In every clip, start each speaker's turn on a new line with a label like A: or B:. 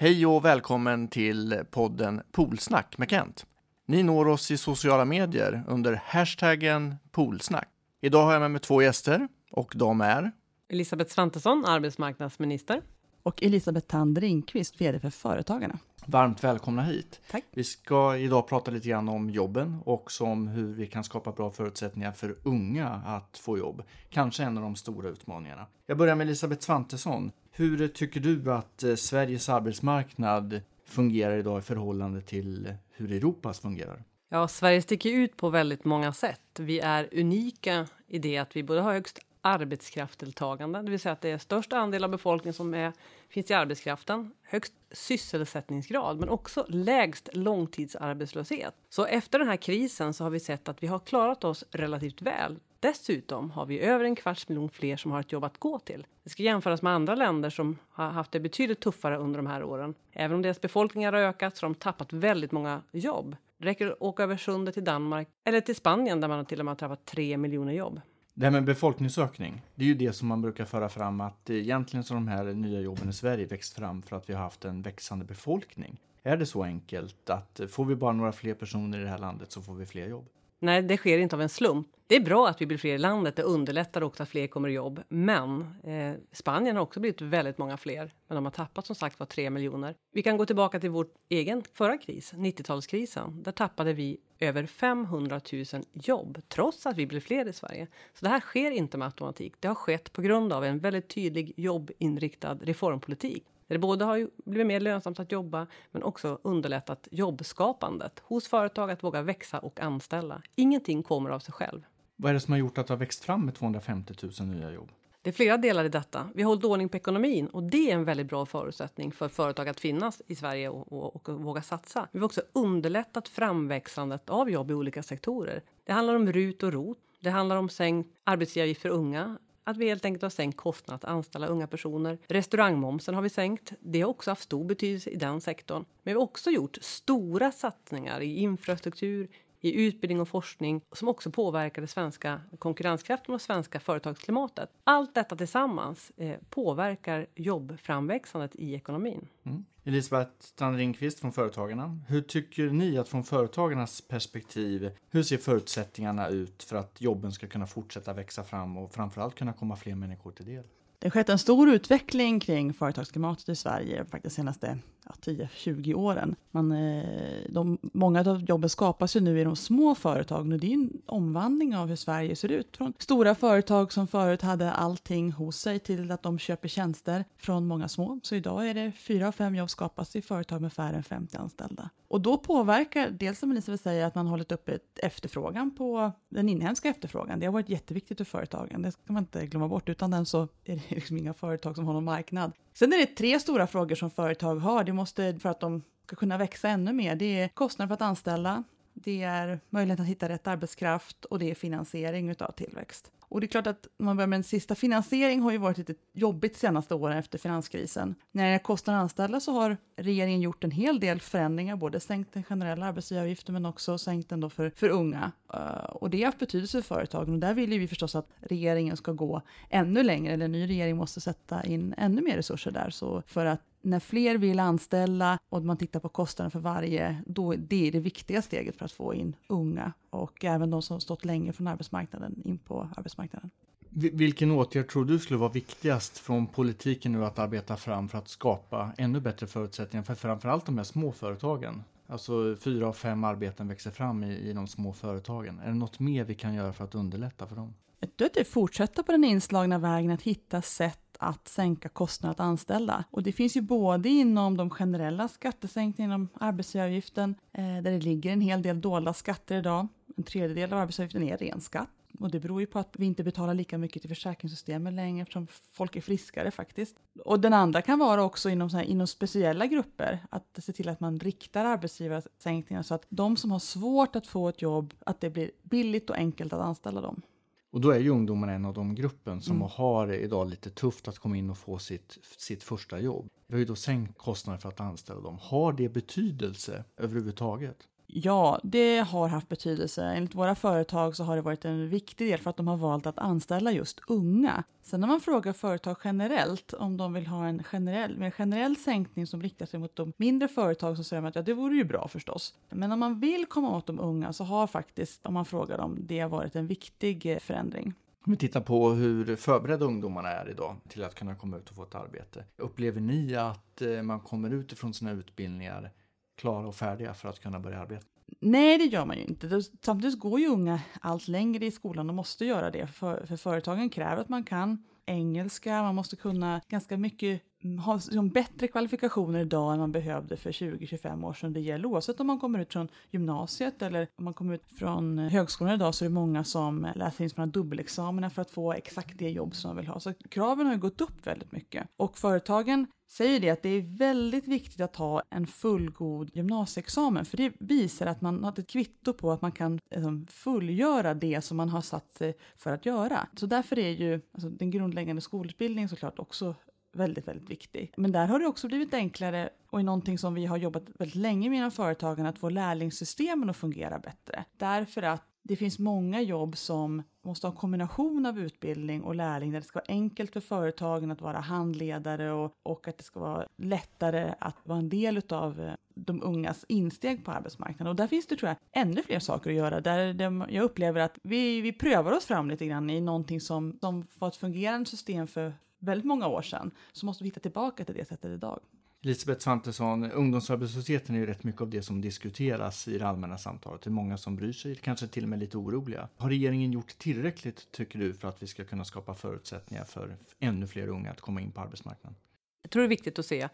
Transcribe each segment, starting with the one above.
A: Hej och välkommen till podden Poolsnack med Kent. Ni når oss i sociala medier under hashtaggen poolsnack. Idag har jag med mig två gäster och de är
B: Elisabeth Svantesson, arbetsmarknadsminister.
C: Och Elisabeth Tand Ringqvist, VD för Företagarna.
A: Varmt välkomna hit.
C: Tack.
A: Vi ska idag prata lite grann om jobben och om hur vi kan skapa bra förutsättningar för unga att få jobb. Kanske en av de stora utmaningarna. Jag börjar med Elisabeth Svantesson. Hur tycker du att eh, Sveriges arbetsmarknad fungerar idag i förhållande till eh, hur Europas fungerar?
B: Ja, Sverige sticker ut på väldigt många sätt. Vi är unika i det att vi både har högst arbetskraftsdeltagande, det vill säga att det är störst andel av befolkningen som är, finns i arbetskraften, högst sysselsättningsgrad, men också lägst långtidsarbetslöshet. Så efter den här krisen så har vi sett att vi har klarat oss relativt väl. Dessutom har vi över en kvarts miljon fler som har ett jobb att gå till. Det ska jämföras med andra länder som har haft det betydligt tuffare under de här åren. Även om deras befolkningar har ökat så har de tappat väldigt många jobb. Det räcker att åka över sundet till Danmark eller till Spanien där man till och med har tappat tre miljoner jobb.
A: Det här med befolkningsökning, det är ju det som man brukar föra fram att egentligen så de här nya jobben i Sverige växt fram för att vi har haft en växande befolkning. Är det så enkelt att får vi bara några fler personer i det här landet så får vi fler jobb?
B: Nej, det sker inte av en slump. Det är bra att vi blir fler i landet. Det underlättar också att fler kommer i jobb. Men eh, Spanien har också blivit väldigt många fler. Men de har tappat som sagt var 3 miljoner. Vi kan gå tillbaka till vår egen förra kris, 90-talskrisen. Där tappade vi över 500 000 jobb trots att vi blev fler i Sverige. Så det här sker inte med automatik. Det har skett på grund av en väldigt tydlig jobbinriktad reformpolitik där det både har blivit mer lönsamt att jobba men också underlättat jobbskapandet hos företag att våga växa och anställa. Ingenting kommer av sig själv.
A: Vad är det som har gjort att det har växt fram med 250 000 nya jobb?
B: Det är flera delar i detta. Vi har hållit ordning på ekonomin och det är en väldigt bra förutsättning för företag att finnas i Sverige och, och, och, våga satsa. Vi har också underlättat framväxandet av jobb i olika sektorer. Det handlar om RUT och ROT. Det handlar om sänkt arbetsgivaravgift för unga, att vi helt enkelt har sänkt kostnaden att anställa unga personer. Restaurangmomsen har vi sänkt. Det har också haft stor betydelse i den sektorn. Men vi har också gjort stora satsningar i infrastruktur, i utbildning och forskning som också påverkar det svenska konkurrenskraften och svenska företagsklimatet. Allt detta tillsammans eh, påverkar jobbframväxandet i ekonomin.
A: Mm. Elisabeth Strand-Ringqvist från Företagarna. Hur tycker ni att från Företagarnas perspektiv, hur ser förutsättningarna ut för att jobben ska kunna fortsätta växa fram och framförallt kunna komma fler människor till del?
C: Det har skett en stor utveckling kring företagsklimatet i Sverige faktiskt de senaste ja, 10-20 åren. Man, eh, de, många av jobben skapas ju nu i de små företagen och det är en omvandling av hur Sverige ser ut. Från stora företag som förut hade allting hos sig till att de köper tjänster från många små. Så idag är det fyra av fem jobb skapas i företag med färre än 50 anställda. Och då påverkar, dels som Elisabeth säger, att man hållit uppe efterfrågan på den inhemska efterfrågan. Det har varit jätteviktigt för företagen, det ska man inte glömma bort. Utan den så är det liksom inga företag som har någon marknad. Sen är det tre stora frågor som företag har. Det måste, för att de ska kunna växa ännu mer, det är kostnader för att anställa, det är möjligheten att hitta rätt arbetskraft och det är finansiering utav tillväxt. Och det är klart att man börjar med en sista, finansiering har ju varit lite jobbigt de senaste åren efter finanskrisen. När det kostar att anställa så har regeringen gjort en hel del förändringar, både sänkt den generella arbetsgivaravgiften men också sänkt den då för, för unga. Uh, och det har haft betydelse för företagen och där vill ju vi förstås att regeringen ska gå ännu längre, eller en ny regering måste sätta in ännu mer resurser där så för att när fler vill anställa och man tittar på kostnaden för varje, då det är det viktiga steget för att få in unga och även de som stått länge från arbetsmarknaden in på arbetsmarknaden.
A: Vilken åtgärd tror du skulle vara viktigast från politiken nu att arbeta fram för att skapa ännu bättre förutsättningar för framförallt de här små företagen? Alltså fyra av fem arbeten växer fram i, i de små företagen. Är det något mer vi kan göra för att underlätta för dem?
C: Jag tror att det fortsätta på den inslagna vägen att hitta sätt att sänka kostnader att anställa. Och det finns ju både inom de generella skattesänkningarna, inom arbetsgivaravgiften, eh, där det ligger en hel del dolda skatter idag. En tredjedel av arbetsgivaravgiften är ren skatt. Och det beror ju på att vi inte betalar lika mycket till försäkringssystemet längre eftersom folk är friskare faktiskt. Och den andra kan vara också inom, så här, inom speciella grupper, att se till att man riktar arbetsgivarsänkningar så att de som har svårt att få ett jobb, att det blir billigt och enkelt att anställa dem.
A: Och då är ju ungdomarna en av de gruppen som mm. har idag lite tufft att komma in och få sitt, sitt första jobb. Vi har ju då sänkt kostnader för att anställa dem. Har det betydelse överhuvudtaget?
C: Ja, det har haft betydelse. Enligt våra företag så har det varit en viktig del för att de har valt att anställa just unga. Sen när man frågar företag generellt om de vill ha en generell, mer generell sänkning som riktar sig mot de mindre företag så säger de att ja, det vore ju bra förstås. Men om man vill komma åt de unga så har faktiskt, om man frågar dem, det varit en viktig eh, förändring.
A: Om vi tittar på hur förberedda ungdomarna är idag till att kunna komma ut och få ett arbete. Upplever ni att eh, man kommer ut ifrån sina utbildningar klara och färdiga för att kunna börja arbeta?
C: Nej, det gör man ju inte. Samtidigt går ju unga allt längre i skolan och måste göra det. För, för företagen kräver att man kan engelska, man måste kunna ganska mycket mm, ha liksom bättre kvalifikationer idag än man behövde för 20-25 år sedan. Det gäller oavsett om man kommer ut från gymnasiet eller om man kommer ut från eh, högskolan idag så är det många som läser in sina dubbelexamina för att få exakt det jobb som de vill ha. Så kraven har ju gått upp väldigt mycket. Och företagen säger det att det är väldigt viktigt att ha en fullgod gymnasieexamen för det visar att man har ett kvitto på att man kan liksom, fullgöra det som man har satt sig för att göra. Så därför är ju alltså, den grundläggande skolutbildningen såklart också väldigt, väldigt viktig. Men där har det också blivit enklare och är någonting som vi har jobbat väldigt länge med inom företagen att få lärlingssystemen att fungera bättre. Därför att det finns många jobb som måste ha en kombination av utbildning och lärling där det ska vara enkelt för företagen att vara handledare och, och att det ska vara lättare att vara en del av eh, de ungas insteg på arbetsmarknaden. Och där finns det tror jag ännu fler saker att göra. Där de, jag upplever att vi, vi prövar oss fram lite grann i någonting som, som var ett fungerande system för väldigt många år sedan. Så måste vi hitta tillbaka till det sättet idag.
A: Elisabeth Svantesson, ungdomsarbetslösheten är ju rätt mycket av det som diskuteras i det allmänna samtalet. Det är många som bryr sig, kanske till och med lite oroliga. Har regeringen gjort tillräckligt, tycker du, för att vi ska kunna skapa förutsättningar för ännu fler unga att komma in på arbetsmarknaden?
B: Jag tror det är viktigt att se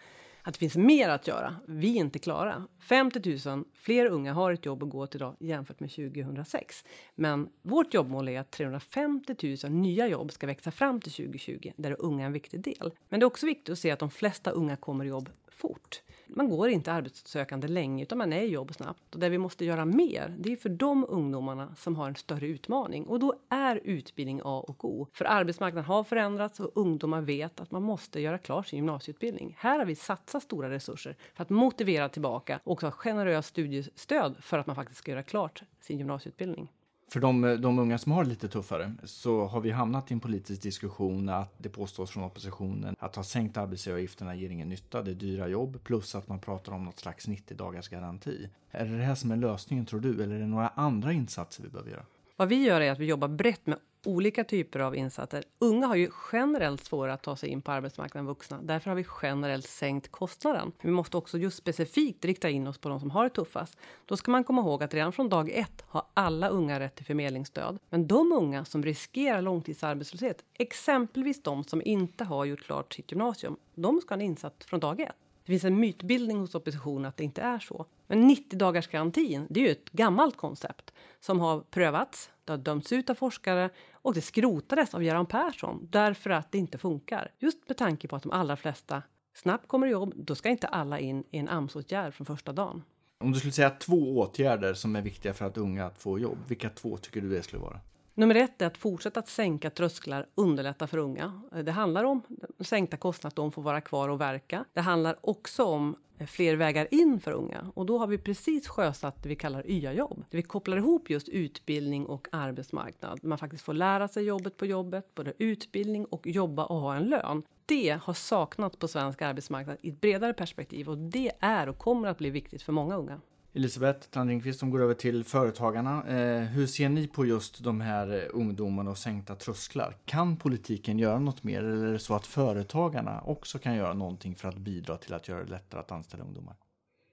B: att det finns mer att göra. Vi är inte klara. 50 000 fler unga har ett jobb att gå till idag jämfört med 2006. Men vårt jobbmål är att 350 000 nya jobb ska växa fram till 2020, där är unga en viktig del. Men det är också viktigt att se att de flesta unga kommer i jobb fort. Man går inte arbetssökande länge utan man är i jobb snabbt. Och det vi måste göra mer, det är för de ungdomarna som har en större utmaning. Och då är utbildning A och O. För arbetsmarknaden har förändrats och ungdomar vet att man måste göra klart sin gymnasieutbildning. Här har vi satsat stora resurser för att motivera tillbaka och också ha generöst studiestöd för att man faktiskt ska göra klart sin gymnasieutbildning.
A: För de, de unga som har det lite tuffare så har vi hamnat i en politisk diskussion att det påstås från oppositionen att ha sänkt arbetsgivaravgifterna ger ingen nytta, det är dyra jobb plus att man pratar om något slags 90 dagars garanti. Är det det här som är lösningen tror du eller är det några andra insatser vi behöver göra?
B: Vad vi gör är att vi jobbar brett med olika typer av insatser. Unga har ju generellt svårare att ta sig in på arbetsmarknaden än vuxna. Därför har vi generellt sänkt kostnaden. Vi måste också just specifikt rikta in oss på de som har det tuffast. Då ska man komma ihåg att redan från dag ett har alla unga rätt till förmedlingsstöd. Men de unga som riskerar långtidsarbetslöshet, exempelvis de som inte har gjort klart sitt gymnasium, de ska ha en insats från dag ett. Det finns en mytbildning hos oppositionen att det inte är så. Men 90 dagars garantin, det är ju ett gammalt koncept som har prövats, det har dömts ut av forskare och det skrotades av Göran Persson därför att det inte funkar. Just med tanke på att de allra flesta snabbt kommer i jobb, då ska inte alla in i en AMS-åtgärd från första dagen.
A: Om du skulle säga två åtgärder som är viktiga för att unga att få jobb, vilka två tycker du det skulle vara?
B: Nummer ett är att fortsätta att sänka trösklar, underlätta för unga. Det handlar om sänkta kostnader, att de får vara kvar och verka. Det handlar också om fler vägar in för unga. Och då har vi precis sjösatt det vi kallar YA-jobb. vi kopplar ihop just utbildning och arbetsmarknad. Man faktiskt får lära sig jobbet på jobbet, både utbildning och jobba och ha en lön. Det har saknats på svensk arbetsmarknad i ett bredare perspektiv och det är och kommer att bli viktigt för många unga.
A: Elisabeth Tandringqvist som går över till Företagarna. Eh, hur ser ni på just de här eh, ungdomarna och sänkta trösklar? Kan politiken göra något mer eller är det så att Företagarna också kan göra någonting för att bidra till att göra det lättare att anställa ungdomar?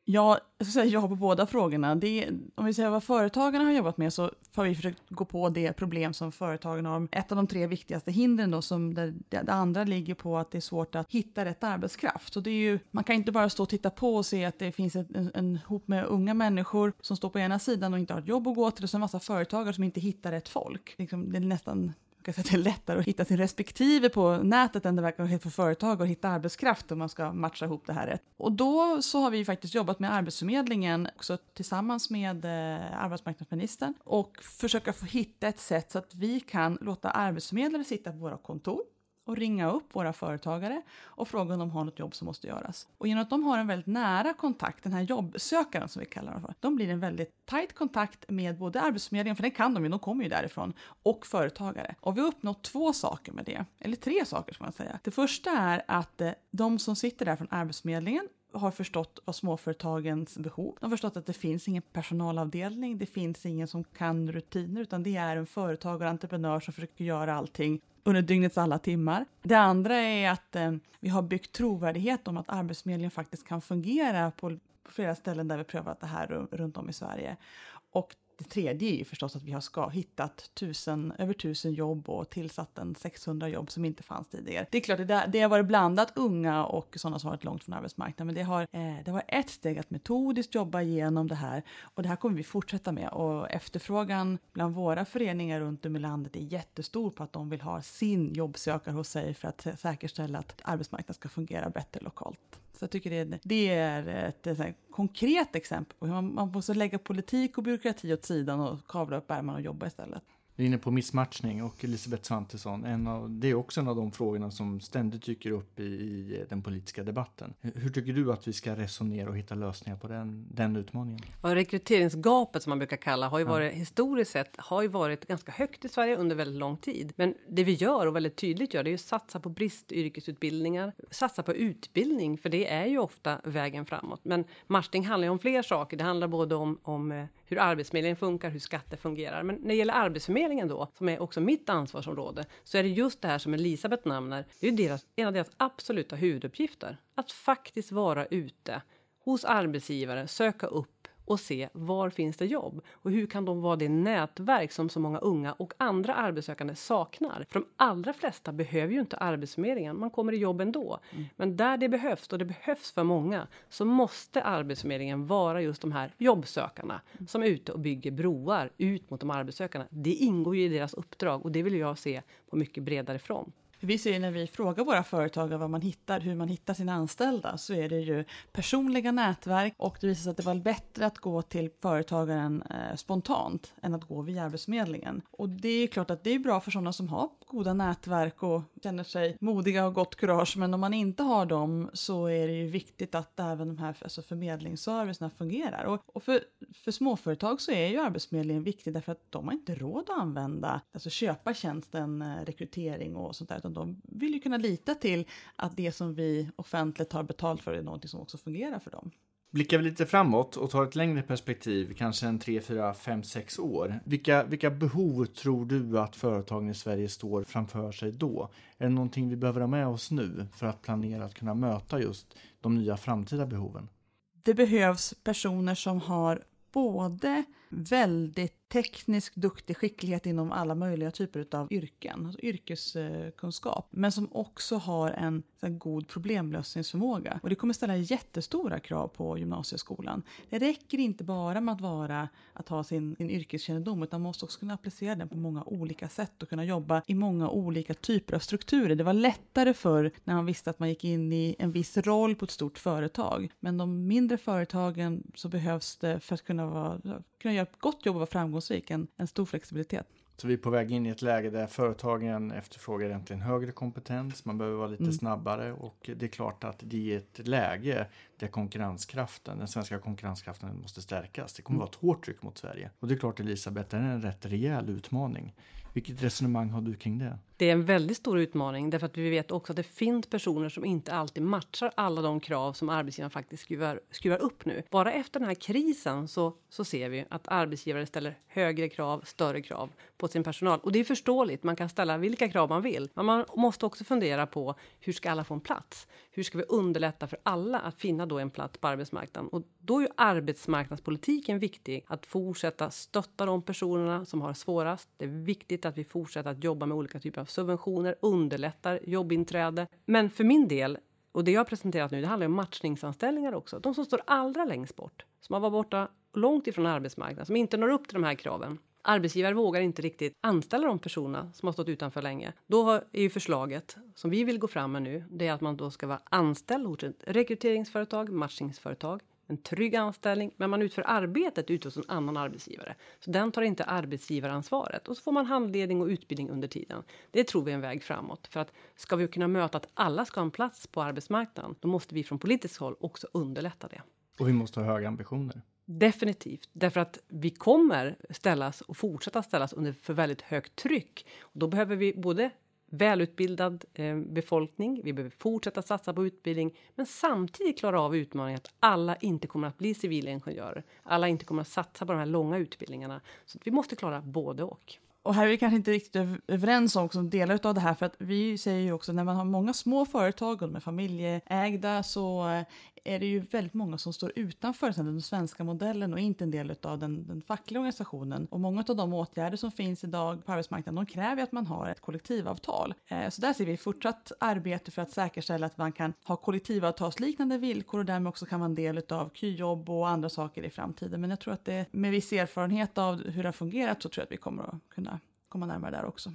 C: Ja, jag ska säga ja på båda frågorna. Det, om vi säger vad företagarna har jobbat med så har vi försökt gå på det problem som företagen har. Ett av de tre viktigaste hindren då, som det, det, andra ligger på att det är svårt att hitta rätt arbetskraft. Och det är ju, man kan inte bara stå och titta på och se att det finns en, en, en hop med unga människor som står på ena sidan och inte har ett jobb att gå till och så en massa företagare som inte hittar rätt folk. Liksom, det är nästan kan säga att det är lättare att hitta sin respektive på nätet än det verkar vara för företag att hitta arbetskraft om man ska matcha ihop det här rätt. Och då så har vi faktiskt jobbat med Arbetsförmedlingen också tillsammans med eh, arbetsmarknadsministern och försöka få hitta ett sätt så att vi kan låta arbetsförmedlare sitta på våra kontor och ringa upp våra företagare och fråga om de har något jobb som måste göras. Och genom att de har en väldigt nära kontakt, den här jobbsökaren som vi kallar dem för, de blir en väldigt tajt kontakt med både Arbetsförmedlingen, för det kan de ju, de kommer ju därifrån, och företagare. Och vi har uppnått två saker med det, eller tre saker ska man säga. Det första är att eh, de som sitter där från Arbetsförmedlingen har förstått vad småföretagens behov. De har förstått att det finns ingen personalavdelning, det finns ingen som kan rutiner, utan det är en företagare och entreprenör som försöker göra allting under dygnets alla timmar. Det andra är att eh, vi har byggt trovärdighet om att Arbetsförmedlingen faktiskt kan fungera på, på flera ställen där vi prövat det här runt om i Sverige. Och det tredje är ju förstås att vi har ska, hittat tusen, över tusen jobb och tillsatt en 600 jobb som inte fanns tidigare. Det är klart, det, det har varit blandat unga och sådana som har varit långt från arbetsmarknaden, men det har, eh, det var ett steg att metodiskt jobba igenom det här och det här kommer vi fortsätta med och efterfrågan bland våra föreningar runt om i landet är jättestor på att de vill ha sin jobbsökare hos sig för att säkerställa att arbetsmarknaden ska fungera bättre lokalt. Så jag tycker det, det är ett, ett konkret exempel på hur man, man måste lägga politik och byråkrati åt sidan och kavla upp ärmarna och jobba istället.
A: Vi är inne på missmatchning och Elisabeth Svantesson, en av, det är också en av de frågorna som ständigt dyker upp i, i den politiska debatten. Hur tycker du att vi ska resonera och hitta lösningar på den, den utmaningen?
B: Ja, rekryteringsgapet som man brukar kalla har ju varit ja. historiskt sett har ju varit ganska högt i Sverige under väldigt lång tid. Men det vi gör och väldigt tydligt gör det är att satsa på bristyrkesutbildningar, satsa på utbildning, för det är ju ofta vägen framåt. Men matchning handlar ju om fler saker. Det handlar både om, om eh, hur Arbetsförmedlingen funkar, hur skatter fungerar. Men när det gäller Arbetsförmedlingen då, som är också mitt ansvarsområde, så är det just det här som Elisabeth nämner. Det är deras, en av deras absoluta huvuduppgifter. Att faktiskt vara ute hos arbetsgivare, söka upp och se var finns det jobb och hur kan de vara det nätverk som så många unga och andra arbetssökande saknar? För de allra flesta behöver ju inte Arbetsförmedlingen, man kommer i jobb ändå. Mm. Men där det behövs, och det behövs för många, så måste Arbetsförmedlingen vara just de här jobbsökarna mm. som är ute och bygger broar ut mot de arbetssökande. Det ingår ju i deras uppdrag och det vill jag se på mycket bredare front.
C: Vi ser när vi frågar våra företagare vad man hittar, hur man hittar sina anställda, så är det ju personliga nätverk och det visar sig att det var bättre att gå till företagaren eh, spontant än att gå via Arbetsförmedlingen. Och det är klart att det är bra för sådana som har goda nätverk och känner sig modiga och gott kurage, men om man inte har dem så är det ju viktigt att även de här alltså förmedlingsservicerna fungerar. Och, och för, för småföretag så är ju Arbetsförmedlingen viktig därför att de har inte råd att använda, alltså köpa tjänsten eh, rekrytering och sånt där, utan de vill ju kunna lita till att det som vi offentligt har betalt för är någonting som också fungerar för dem.
A: Blickar vi lite framåt och tar ett längre perspektiv, kanske en 3, 4, 5, 6 år. Vilka, vilka behov tror du att företagen i Sverige står framför sig då? Är det någonting vi behöver ha med oss nu för att planera att kunna möta just de nya framtida behoven?
C: Det behövs personer som har både väldigt tekniskt duktig skicklighet inom alla möjliga typer av yrken, alltså yrkeskunskap, men som också har en, en god problemlösningsförmåga. Och det kommer ställa jättestora krav på gymnasieskolan. Det räcker inte bara med att vara, att ha sin, sin yrkeskännedom, utan man måste också kunna applicera den på många olika sätt och kunna jobba i många olika typer av strukturer. Det var lättare för när man visste att man gick in i en viss roll på ett stort företag. Men de mindre företagen så behövs det för att kunna, vara, kunna göra ett gott jobb och vara framgångsrik, en, en stor flexibilitet.
A: Så vi är på väg in i ett läge där företagen efterfrågar egentligen högre kompetens, man behöver vara lite mm. snabbare och det är klart att det är ett läge stärka konkurrenskraften, den svenska konkurrenskraften måste stärkas. Det kommer mm. vara ett hårt tryck mot Sverige. Och det är klart Elisabeth, det är en rätt rejäl utmaning. Vilket resonemang har du kring det?
B: Det är en väldigt stor utmaning därför att vi vet också att det finns personer som inte alltid matchar alla de krav som arbetsgivaren faktiskt skruvar, skruvar upp nu. Bara efter den här krisen så, så ser vi att arbetsgivare ställer högre krav, större krav på sin personal. Och det är förståeligt, man kan ställa vilka krav man vill. Men man måste också fundera på hur ska alla få en plats? Hur ska vi underlätta för alla att finna då en plats på arbetsmarknaden? Och då är ju arbetsmarknadspolitiken viktig, att fortsätta stötta de personerna som har svårast. Det är viktigt att vi fortsätter att jobba med olika typer av subventioner, underlättar jobbinträde. Men för min del, och det jag har presenterat nu, det handlar om matchningsanställningar också. De som står allra längst bort, som har varit borta långt ifrån arbetsmarknaden, som inte når upp till de här kraven. Arbetsgivare vågar inte riktigt anställa de personerna som har stått utanför länge. Då är ju förslaget som vi vill gå fram med nu, det är att man då ska vara anställd hos ett rekryteringsföretag, matchningsföretag en trygg anställning, men man utför arbetet ute hos en annan arbetsgivare. Så den tar inte arbetsgivaransvaret och så får man handledning och utbildning under tiden. Det tror vi är en väg framåt för att ska vi kunna möta att alla ska ha en plats på arbetsmarknaden, då måste vi från politiskt håll också underlätta det.
A: Och vi måste ha höga ambitioner.
B: Definitivt, därför att vi kommer ställas och fortsätta ställas under för väldigt högt tryck. Och då behöver vi både välutbildad eh, befolkning. Vi behöver fortsätta satsa på utbildning, men samtidigt klara av utmaningen att alla inte kommer att bli civilingenjörer. Alla inte kommer att satsa på de här långa utbildningarna. Så vi måste klara både och.
C: Och här är vi kanske inte riktigt överens om som delar av det här, för att vi säger ju också när man har många små företag och de är familjeägda så eh, är det ju väldigt många som står utanför den svenska modellen och inte en del av den, den fackliga organisationen. Och många av de åtgärder som finns idag på arbetsmarknaden, de kräver att man har ett kollektivavtal. Eh, så där ser vi fortsatt arbete för att säkerställa att man kan ha kollektivavtalsliknande villkor och därmed också kan vara en del av KY-jobb och andra saker i framtiden. Men jag tror att det, med viss erfarenhet av hur det har fungerat så tror jag att vi kommer att kunna komma närmare där också.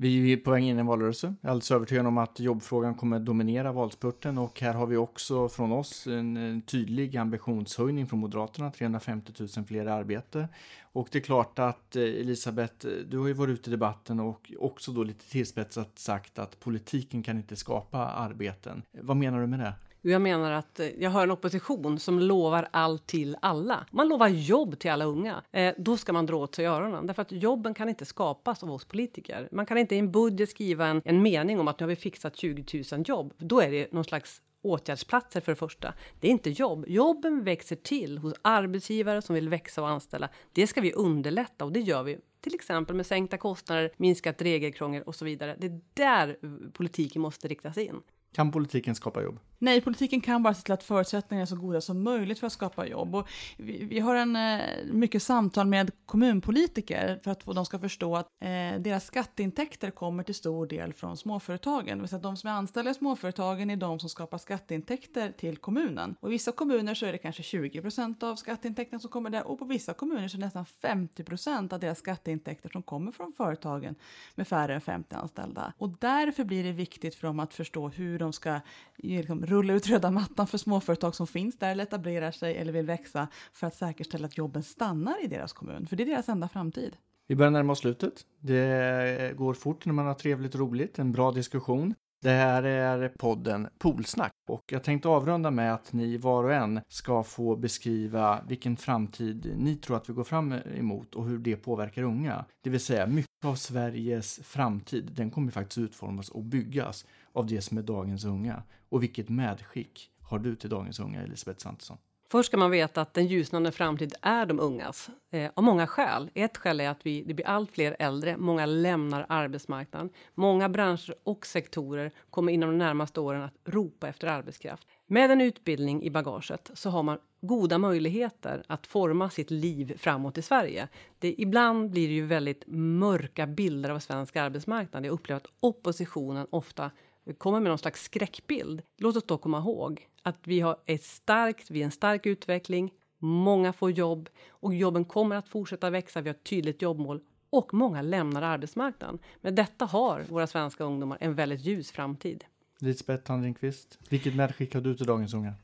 A: Vi är på väg in i en valrörelse. Jag är alldeles övertygad om att jobbfrågan kommer dominera valspurten och här har vi också från oss en, tydlig ambitionshöjning från Moderaterna, 350 000 fler i arbete. Och det är klart att eh, Elisabeth, eh, du har ju varit ute i debatten och också då lite tillspetsat sagt att politiken kan inte skapa arbeten. Vad menar du med det?
B: Jag menar att eh, jag hör en opposition som lovar allt till alla. Man lovar jobb till alla unga. Eh, då ska man dra åt sig öronen. Därför att jobben kan inte skapas av oss politiker. Man kan inte i en budget skriva en, en mening om att nu har vi fixat 20 000 jobb. Då är det någon slags åtgärdsplatser för det första. Det är inte jobb. Jobben växer till hos arbetsgivare som vill växa och anställa. Det ska vi underlätta och det gör vi till exempel med sänkta kostnader, minskat regelkrångel och så vidare. Det är där politiken måste riktas in.
A: Kan politiken skapa jobb?
C: Nej, politiken kan bara se till att förutsättningarna är så goda som möjligt för att skapa jobb. Och vi, vi har en, eh, mycket samtal med kommunpolitiker för att de ska förstå att eh, deras skatteintäkter kommer till stor del från småföretagen. Det de som är anställda i småföretagen är de som skapar skatteintäkter till kommunen. Och i vissa kommuner så är det kanske 20 procent av skatteintäkterna som kommer där och på vissa kommuner så är det nästan 50 procent av deras skatteintäkter som kommer från företagen med färre än 50 anställda. Och därför blir det viktigt för dem att förstå hur de de ska liksom, rulla ut röda mattan för småföretag som finns där eller etablerar sig eller vill växa för att säkerställa att jobben stannar i deras kommun. För det är deras enda framtid.
A: Vi börjar närma oss slutet. Det går fort när man har trevligt och roligt, en bra diskussion. Det här är podden Polsnack och jag tänkte avrunda med att ni var och en ska få beskriva vilken framtid ni tror att vi går fram emot och hur det påverkar unga. Det vill säga mycket av Sveriges framtid, den kommer faktiskt utformas och byggas av det som är dagens unga. Och vilket medskick har du till dagens unga, Elisabeth Svantesson?
B: Först ska man veta att den ljusnande framtid är de ungas, eh, av många skäl. Ett skäl är att vi, det blir allt fler äldre, många lämnar arbetsmarknaden. Många branscher och sektorer kommer inom de närmaste åren att ropa efter arbetskraft. Med en utbildning i bagaget så har man goda möjligheter att forma sitt liv framåt i Sverige. Det, ibland blir det ju väldigt mörka bilder av svensk arbetsmarknad. Jag upplever att oppositionen ofta kommer med någon slags skräckbild. Låt oss då komma ihåg att vi har ett starkt, vi är en stark utveckling. Många får jobb och jobben kommer att fortsätta växa. Vi har ett tydligt jobbmål och många lämnar arbetsmarknaden. Med detta har våra svenska ungdomar en väldigt ljus framtid.
A: Lisbeth Tandringqvist, vilket medskick har du till dagens unga?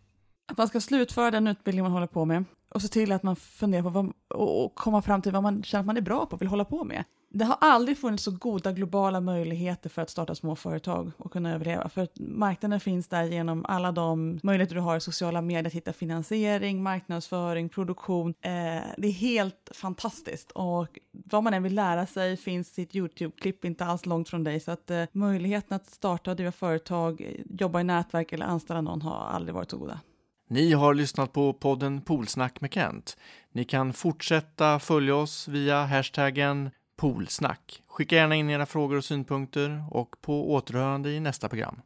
C: Att man ska slutföra den utbildning man håller på med och se till att man funderar på vad, och komma fram till vad man känner att man är bra på och vill hålla på med det har aldrig funnits så goda globala möjligheter för att starta småföretag och kunna överleva. För marknaden finns där genom alla de möjligheter du har i sociala medier att hitta finansiering, marknadsföring, produktion. Eh, det är helt fantastiskt och vad man än vill lära sig finns sitt YouTube-klipp inte alls långt från dig. Så att eh, möjligheten att starta och driva företag, jobba i nätverk eller anställa någon har aldrig varit så goda.
A: Ni har lyssnat på podden Polsnack med Kent. Ni kan fortsätta följa oss via hashtaggen poolsnack. Skicka gärna in era frågor och synpunkter och på återhörande i nästa program.